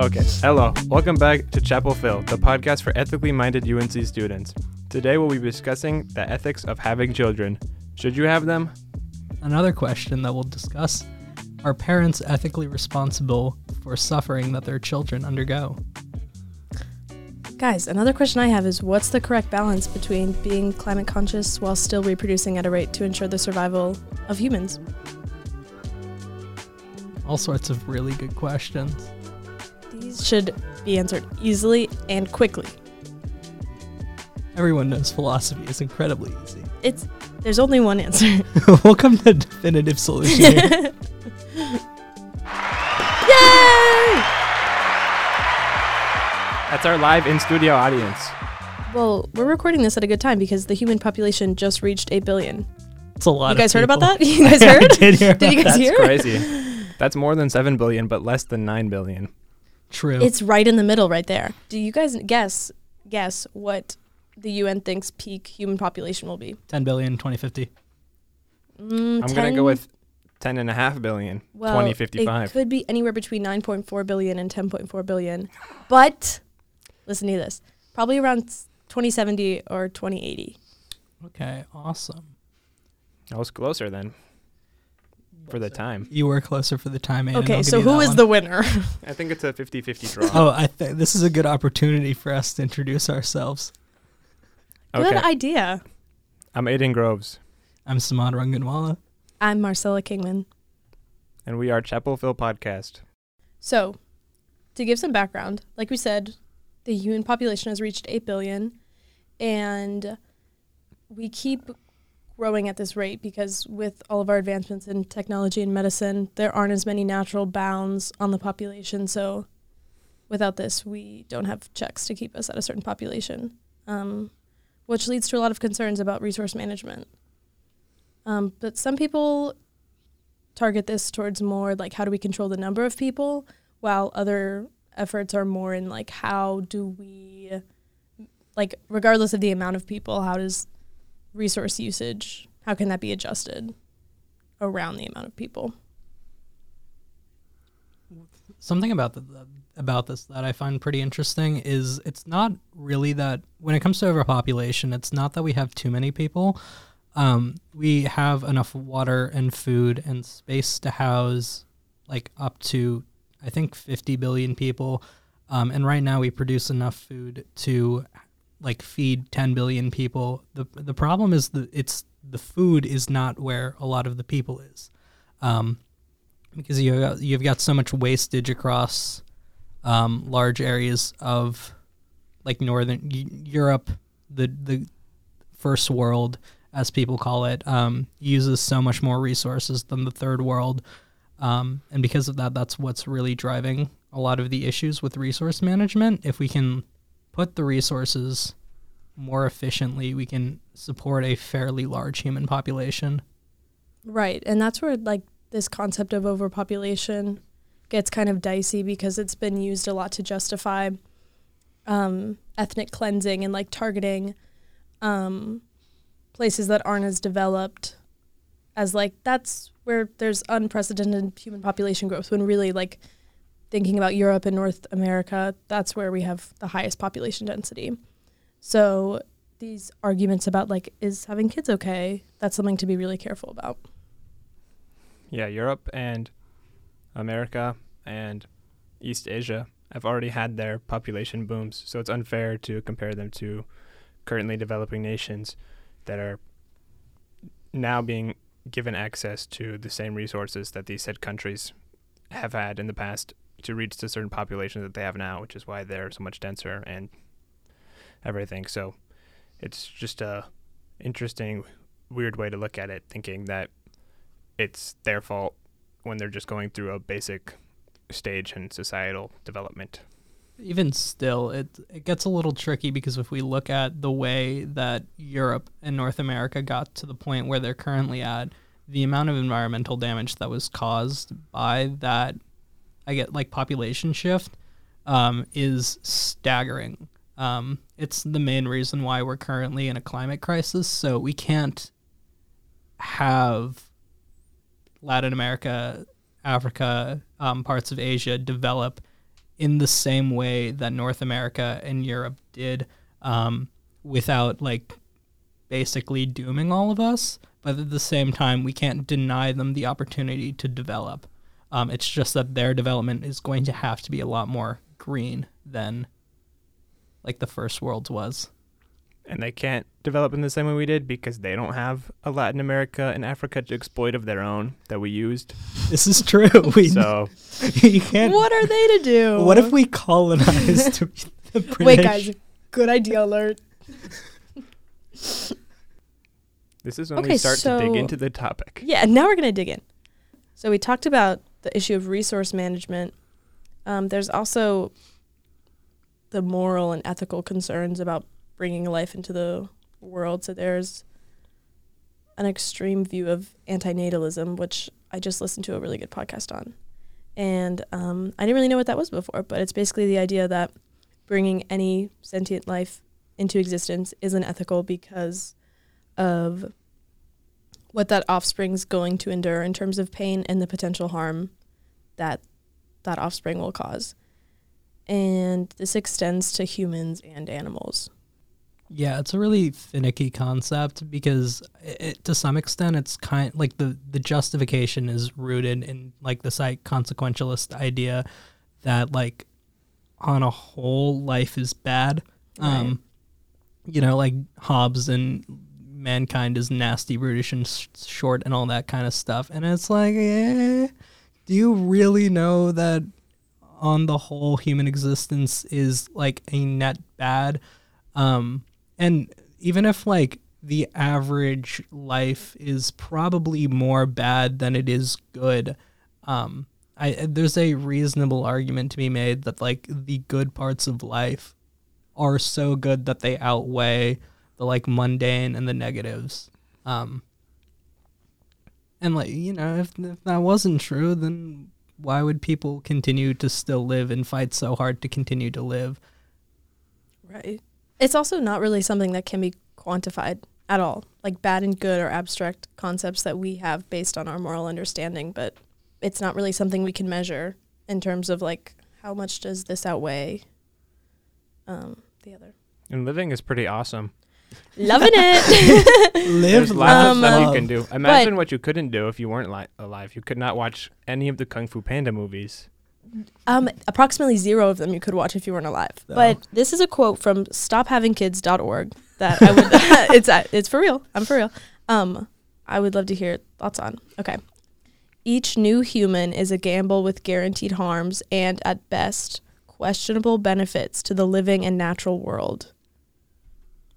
Okay, hello. Welcome back to Chapel Phil, the podcast for ethically minded UNC students. Today we'll be discussing the ethics of having children. Should you have them? Another question that we'll discuss Are parents ethically responsible for suffering that their children undergo? Guys, another question I have is what's the correct balance between being climate conscious while still reproducing at a rate to ensure the survival of humans? All sorts of really good questions. These should be answered easily and quickly. Everyone knows philosophy is incredibly easy. It's there's only one answer. Welcome to Definitive Solution. Yay! That's our live in studio audience. Well, we're recording this at a good time because the human population just reached 8 billion. It's a lot. You guys heard about that? You guys I heard? did hear. Did you guys that. hear? Crazy. That's more than 7 billion, but less than 9 billion. True. It's right in the middle right there. Do you guys guess guess what the UN thinks peak human population will be? 10 billion 2050. Mm, I'm going to go with 10 go with 10.5 billion, Well, 2055. It could be anywhere between 9.4 billion and 10.4 billion. But listen to this. Probably around 2070 or 2080. Okay, awesome. I was closer then for the time. You were closer for the time. Aiden. okay, I'll so give you who that is one. the winner? I think it's a 50 50 draw. Oh, I think this is a good opportunity for us to introduce ourselves. okay. Good idea. I'm Aiden Groves, I'm Samad Ranganwala. I'm Marcella Kingman. and we are Chapel Phil Podcast. So, to give some background, like we said, the human population has reached 8 billion and we keep growing at this rate because with all of our advancements in technology and medicine, there aren't as many natural bounds on the population. So, without this, we don't have checks to keep us at a certain population, um, which leads to a lot of concerns about resource management. Um, but some people target this towards more like how do we control the number of people, while other efforts are more in like how do we, like regardless of the amount of people, how does resource usage, how can that be adjusted around the amount of people? Something about the, about this that I find pretty interesting is it's not really that when it comes to overpopulation, it's not that we have too many people. Um, we have enough water and food and space to house like up to I think 50 billion people. Um, and right now we produce enough food to like feed 10 billion people. The the problem is that it's the food is not where a lot of the people is. Um, because you you've got so much wastage across um, large areas of like northern Europe, the the first world, as people call it, um, uses so much more resources than the third world, um, and because of that, that's what's really driving a lot of the issues with resource management. If we can put the resources more efficiently, we can support a fairly large human population. Right. And that's where like this concept of overpopulation gets kind of dicey because it's been used a lot to justify um, ethnic cleansing and like targeting um, places that aren't as developed as like that's where there's unprecedented human population growth when really like thinking about Europe and North America, that's where we have the highest population density. So these arguments about like is having kids okay, that's something to be really careful about. Yeah, Europe and America and East Asia have already had their population booms, so it's unfair to compare them to currently developing nations that are now being given access to the same resources that these said countries have had in the past to reach the certain population that they have now, which is why they're so much denser and everything. So it's just a interesting, weird way to look at it, thinking that it's their fault when they're just going through a basic stage in societal development. even still it it gets a little tricky because if we look at the way that Europe and North America got to the point where they're currently at the amount of environmental damage that was caused by that I get like population shift um, is staggering. Um, it's the main reason why we're currently in a climate crisis. So we can't have Latin America, Africa, um, parts of Asia develop in the same way that North America and Europe did, um, without like basically dooming all of us. But at the same time, we can't deny them the opportunity to develop. Um, it's just that their development is going to have to be a lot more green than like the first world's was. And they can't develop in the same way we did because they don't have a Latin America and Africa to exploit of their own that we used. This is true. We So you can't. What are they to do? What if we colonized the British? Wait, guys. Good idea alert. this is when Okay, we start to dig into the topic. Yeah, now we're going to dig in. So we talked about the issue of resource management. Um, there's also the moral and ethical concerns about bringing life into the world. So there's an extreme view of antinatalism, which I just listened to a really good podcast on. And um, I didn't really know what that was before, but it's basically the idea that bringing any sentient life into existence isn't ethical because of what that offspring's going to endure in terms of pain and the potential harm that that offspring will cause. And this extends to humans and animals. Yeah, it's a really finicky concept because it, to some extent it's kind like the the justification is rooted in like the psych consequentialist idea that like on a whole life is bad. Um you know, like Hobbes and mankind is nasty, brutish and sh- short and all that kind of stuff. And it's like, eh, do you really know that on the whole human existence is like a net bad? Um and even if like the average life is probably more bad than it is good um i there's a reasonable argument to be made that like the good parts of life are so good that they outweigh the like mundane and the negatives um and like you know if, if that wasn't true then why would people continue to still live and fight so hard to continue to live Right. It's also not really something that can be quantified at all. Like bad and good are abstract concepts that we have based on our moral understanding, but it's not really something we can measure in terms of like how much does this outweigh um, the other. And living is pretty awesome. Loving it. live There's lots Um, of stuff you can do. Imagine what you couldn't do if you weren't li- alive. You could not watch any of the Kung Fu Panda movies. Um, approximately zero of them you could watch if you weren't alive. No. But this is a quote from stophavingkids.org that I would. it's uh, it's for real. I'm for real. Um, I would love to hear thoughts on. Okay. Each new human is a gamble with guaranteed harms and, at best, questionable benefits to the living and natural world.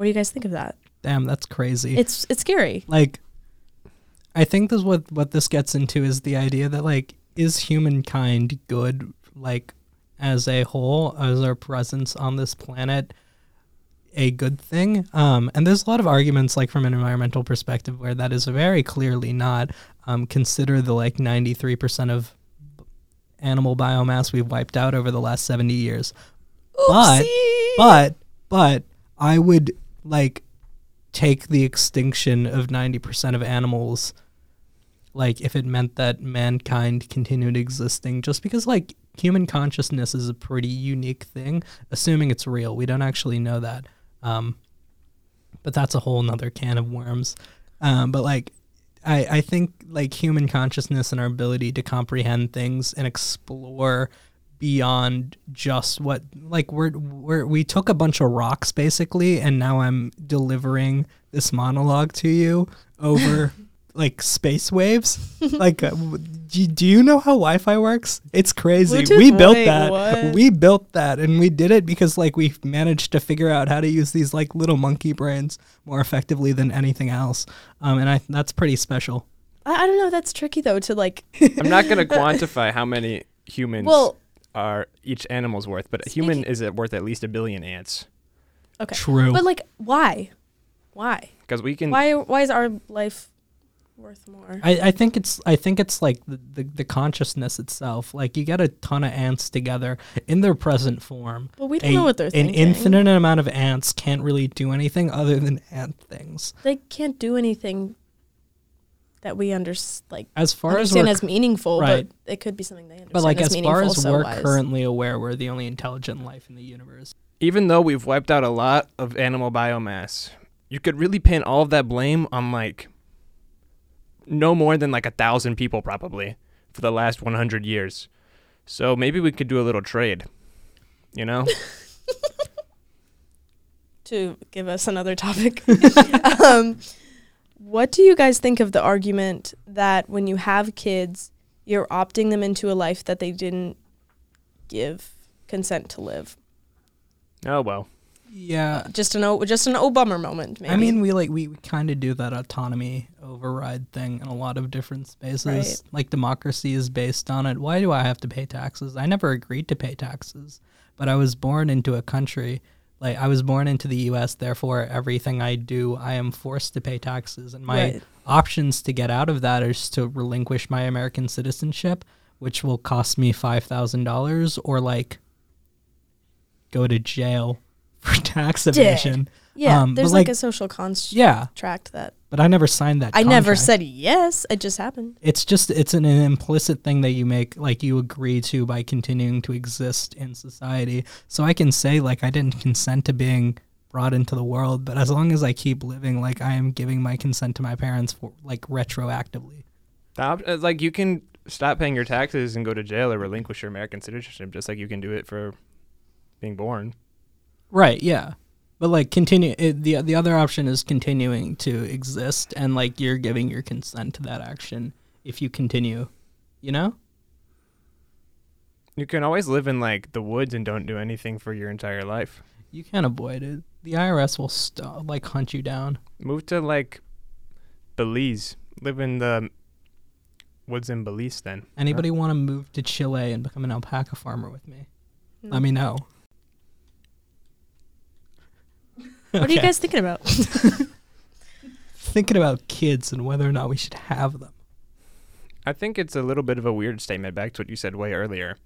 What do you guys think of that? damn that's crazy. It's it's scary. like i think this what what this gets into is the idea that like is humankind good like as a whole as our presence on this planet a good thing? Um and there's a lot of arguments like from an environmental perspective where that is very clearly not. Um consider the like 93% of animal biomass we've wiped out over the last 70 years. But- but but I would like take the extinction of 90% of animals like if it meant that mankind continued existing just because like human consciousness is a pretty unique thing assuming it's real. We don't actually know that. Um but that's a whole nother can of worms. Um but like I, I think like human consciousness and our ability to comprehend things and explore beyond just what like we're, we're we took a bunch of rocks basically and now i'm delivering this monologue to you over like space waves like uh, do, do you know how wi-fi works it's crazy Bluetooth? we built Wait, that what? we built that and we did it because like we managed to figure out how to use these like little monkey brains more effectively than anything else um and i that's pretty special I, I don't know. That's tricky though to like. I'm not going to quantify how many humans Well, are each animal's worth, but a human Speaking- is at worth at least a billion ants okay. true But like, why? Why? because we can. Why? Why is our life worth more? I, I think it's I think it's like the, the, the consciousness itself. Like you get a ton of ants together in their present form. Well, we don't A- know what they're an thinking. infinite amount of ants can't really do anything other than ant things. They can't do anything that we under like As far as understand we're, as meaningful, right. but it could be something they understand but like as, as far as so we're wise. currently aware, we're the only intelligent life in the universe. Even though we've wiped out a lot of animal biomass, you could really pin all of that blame on like no more than like a thousand people probably for the last 100 years. So maybe we could do a little trade. You know? to give us another topic. um, what do you guys think of the argument that when you have kids, you're opting them into a life that they didn't give consent to live? oh well. Yeah, uh, Just an o- just an oh bummer moment. Maybe. I mean, we like we, we kind of do that autonomy override thing in a lot of different spaces. Right. Like democracy is based on it. Why do I have to pay taxes? I never agreed to pay taxes, but I was born into a country. Like I was born into the U.S. Therefore, everything I do, I am forced to pay taxes, and my Right. options to get out of that is to relinquish my American citizenship, which will cost me five thousand dollars, or like go to jail for tax evasion. Yeah, um, there's like, like- a social construct Yeah, that but I never signed that. I never said yes. It just happened. It's just it's an, an implicit thing that you make, like you agree to by continuing to exist in society. So I can say like I didn't consent to being brought into the world, but as long as I keep living, like I am giving my consent to my parents for like retroactively. The op- uh, like you can stop paying your taxes and go to jail or relinquish your American citizenship just like you can do it for being born. Right. Yeah. But like continue it, the the other option is continuing to exist and like you're giving your consent to that action if you continue, you know? You can always live in like the woods and don't do anything for your entire life. You can't avoid it. The IRS will st- like hunt you down. Move to like Belize. Live in the woods in Belize then. Anybody want to move to Chile and become an alpaca farmer with me? Hmm. Let me know. What are you Okay. guys thinking about? thinking about kids and whether or not we should have them? I think it's a little bit of a weird statement back to what you said way earlier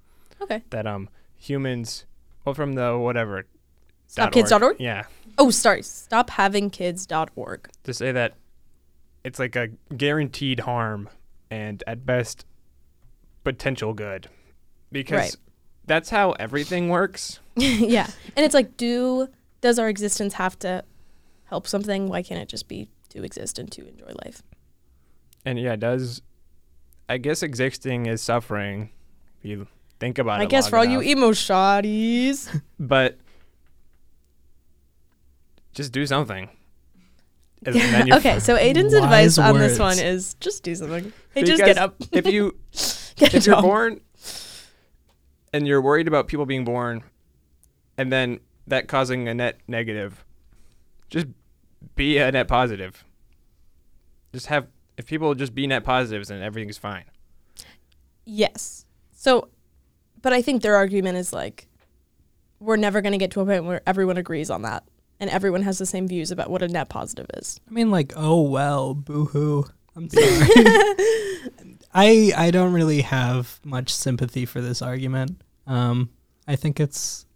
okay. that um humans well from the whatever Stopkids.org? Yeah. Oh, sorry. Stophavingkids.org. To say that it's like a guaranteed harm and at best potential good. Because Right. that's how everything works. yeah. And it's like, do does our existence have to help something? Why can't it just be to exist and to enjoy life? And yeah, does I guess existing is suffering if you think about it. I guess long for all enough. you emo shotties. but just do something. And okay, so Aiden's Wise advice on this one is just do something. Hey, just get up. if you get a if you're job. born and you're worried about people being born and then that causing a net negative just be a net positive just have if people just be net positives then everything's fine Yes. So, but I think their argument is like, we're never going to get to a point where everyone agrees on that and everyone has the same views about what a net positive is. I mean, like, oh well, boo hoo. I'm sorry. I I don't really have much sympathy for this argument. Um, I think it's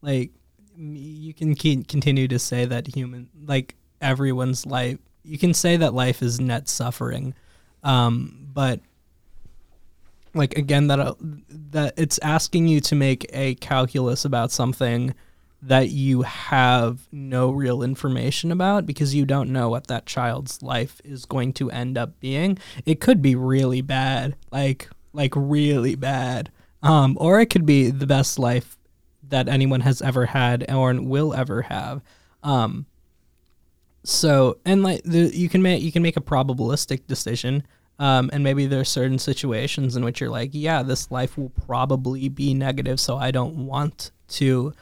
like m- you can continue to say that human, like everyone's life, you can say that life is net suffering, um, but like again that uh, that it's asking you to make a calculus about something that you have no real information about because you don't know what that child's life is going to end up being. It could be really bad, like like really bad. Um, or it could be the best life that anyone has ever had or will ever have. Um, so and like the, you can make you can make a probabilistic decision. Um, and maybe there's certain situations in which you're like, yeah, this life will probably be negative, so I don't want to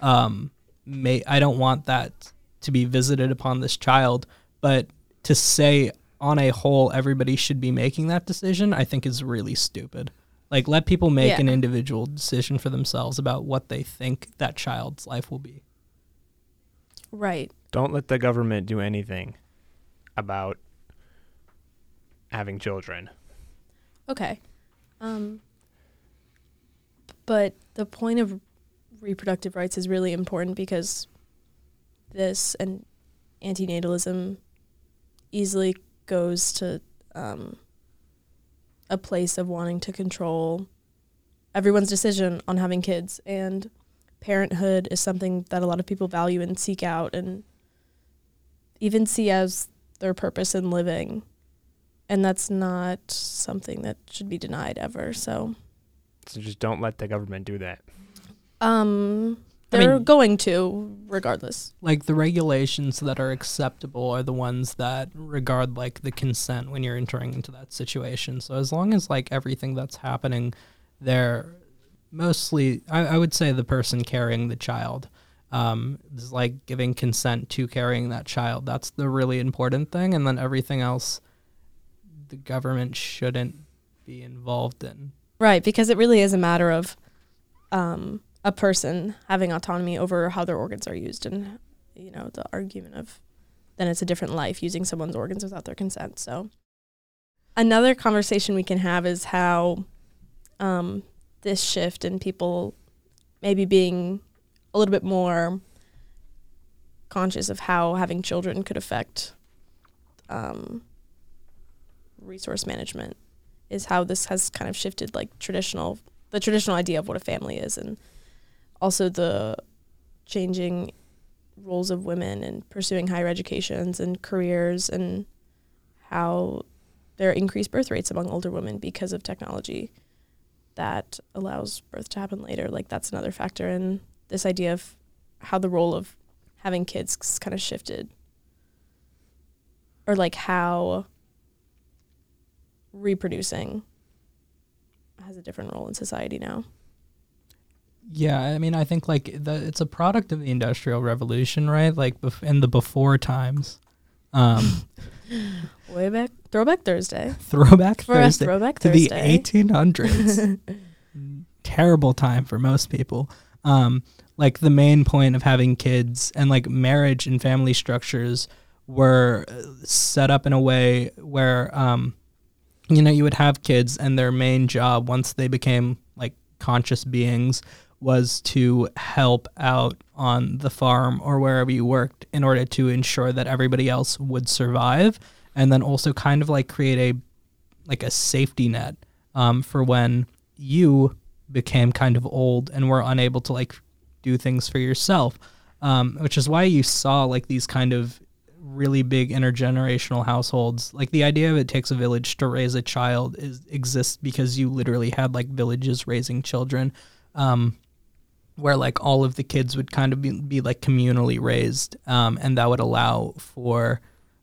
um may I don't want that to be visited upon this child, but to say on a whole everybody should be making that decision, I think is really stupid. Like let people make Yeah. an individual decision for themselves about what they think that child's life will be. Right. don't let the government do anything about having children Okay. Um, but the point of reproductive rights is really important because this and antinatalism easily goes to um, a place of wanting to control everyone's decision on having kids. And parenthood is something that a lot of people value and seek out and even see as their purpose in living. And that's not something that should be denied ever so. So just don't let the government do that. um I they're mean- going to regardless like the regulations that are acceptable are the ones that regard like the consent when you're entering into that situation. So as long as like everything that's happening there mostly I, I would say the person carrying the child um, is like giving consent to carrying that child. That's the really important thing and then everything else the government shouldn't be involved in. Right, because it really is a matter of um, a person having autonomy over how their organs are used, and you know the argument of then it's a different life using someone's organs without their consent. So another conversation we can have is how um, this shift in people maybe being a little bit more conscious of how having children could affect um, resource management is how this has kind of shifted like traditional the traditional idea of what a family is and also the changing roles of women and pursuing higher educations and careers and how there are increased birth rates among older women because of technology that allows birth to happen later like that's another factor in this idea of how the role of having kids kind of shifted or like how reproducing has a different role in society now. Yeah, I mean, I think like the, it's a product of the industrial revolution, right? Like bef- in the before times. Um, Way back, Throwback Thursday throwback for us. Thursday Throwback to Thursday. the 1800s. Terrible time for most people. Um, like the main point of having kids and like marriage and family structures were uh, set up in a way where um, you know you would have kids and their main job once they became like conscious beings was to help out on the farm or wherever you worked in order to ensure that everybody else would survive and then also kind of like create a like a safety net um, for when you became kind of old and were unable to like do things for yourself. Um, which is why you saw like these kind of really big intergenerational households. Like the idea of it takes a village to raise a child is exists because you literally had like villages raising children. Um, where like all of the kids would kind of be, be like communally raised um, and that would allow for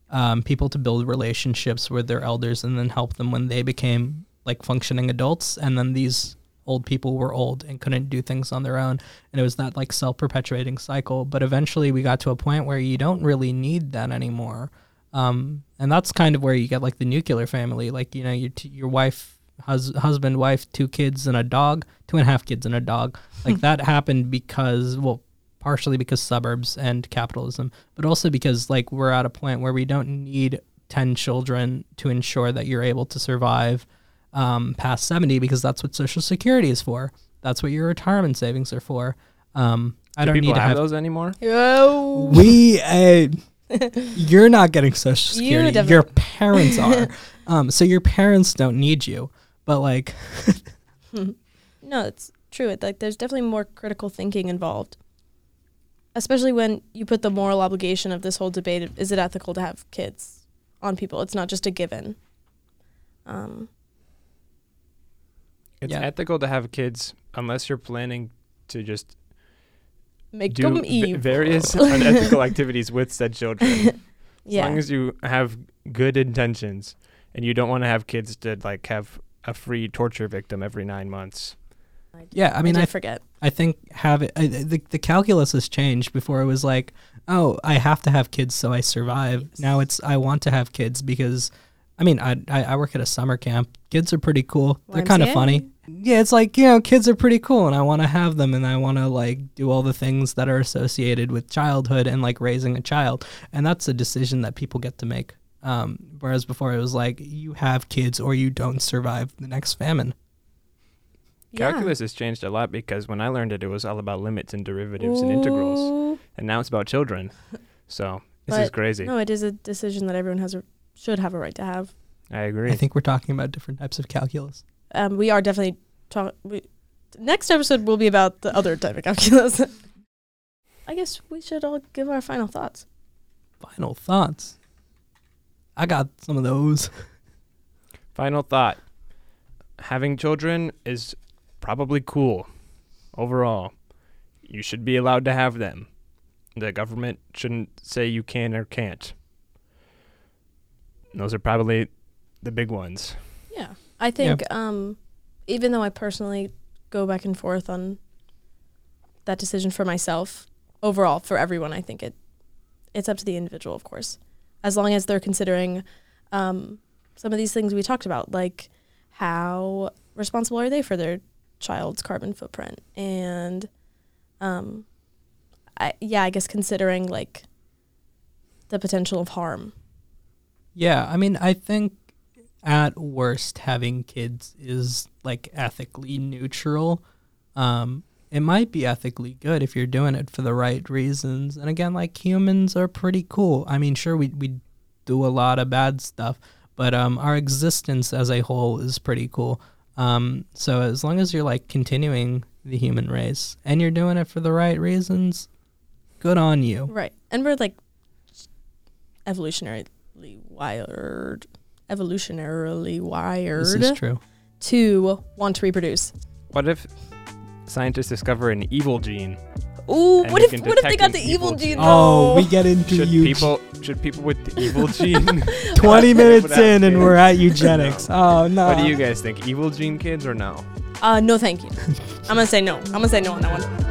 um, people to build relationships with their elders and then help them when they became like functioning adults. And then these old people were old and couldn't do things on their own. And it was that like self-perpetuating cycle. But eventually we got to a point where you don't really need that anymore. Um, and that's kind of where you get like the nuclear family. Like you know your, t- your wife hus- husband wife two kids and a dog two and a half kids and a dog. Like that happened because well partially because suburbs and capitalism but also because like we're at a point where we don't need 10 children to ensure that you're able to survive um, past 70 because that's what social security is for. That's what your retirement savings are for. Um, i Do don't people need to have, have those anymore? Yo. we uh, you're not getting social You security. definitely- your parents are. Um, so your parents don't need you but like No, it's true. It, like there's definitely more critical thinking involved. Especially when you put the moral obligation of this whole debate of is it ethical to have kids on people? It's not just a given. Um, It's Yeah. ethical to have kids unless you're planning to just make do them v- various unethical activities with said children. yeah. As long as you have good intentions and you don't want to have kids to like have a free torture victim every nine months. yeah i mean I i forget. I think have it. I, the the calculus has changed. Before it was like, oh, I have to have kids so I survive. Yes. Now it's I want to have kids because, I mean, I I, I work at a summer camp. Kids are pretty cool. They're kind of funny. Yeah, it's like you know, kids are pretty cool, and I want to have them, and I want to like do all the things that are associated with childhood and like raising a child, and that's a decision that people get to make. Um, whereas before it was like you have kids or you don't survive the next famine. Yeah. Calculus has changed a lot because when I learned it, it was all about limits and derivatives and integrals, and now it's about children. So this is crazy. No, it is a decision that everyone has a should have a right to have. I agree. I think we're talking about different types of calculus. Um, we are definitely talk. We, next episode will be about the other type of calculus. I guess we should all give our final thoughts. Final thoughts. I got some of those. Final thought. Having children is probably cool. Overall, you should be allowed to have them. The government shouldn't say you can or can't. Those are probably the big ones. Yeah, I think um, even though I personally go back and forth on that decision for myself, overall for everyone, I think it it's up to the individual, of course, as long as they're considering um, some of these things we talked about, like how responsible are they for their child's carbon footprint, and um, I yeah, I guess considering like the potential of harm. Yeah, I mean, I think at worst having kids is like ethically neutral. Um, it might be ethically good if you're doing it for the right reasons. And again, like humans are pretty cool. I mean, sure we we do a lot of bad stuff, but um, our existence as a whole is pretty cool. Um, so as long as you're like continuing the human race and you're doing it for the right reasons, good on you. Right. And we're like evolutionarily wired evolutionarily wired This is true. to want to reproduce. What if scientists discover an evil gene? Ooh, And what if what if they got the evil evil gene. gene? Oh, we get into Should you people should people with the evil gene 20 minutes without in and we're at eugenics. Oh no. What do you guys think? Evil gene kids or no? uh no thank you. I'm gonna say no. I'm gonna say no on that one.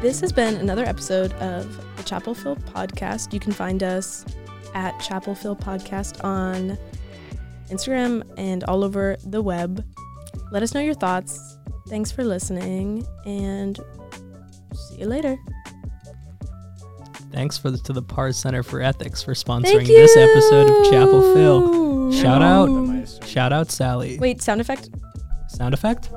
This has been another episode of the Chapel Phil Podcast. You can find us at Chapel Phil Podcast on Instagram and all over the web. Let us know your thoughts. Thanks for listening and see you later. Thanks for the, to the Parr's Center for Ethics for sponsoring this episode of Chapel Phil. Shout out, Am I assuming? shout out Sally. Wait, sound effect? Sound effect?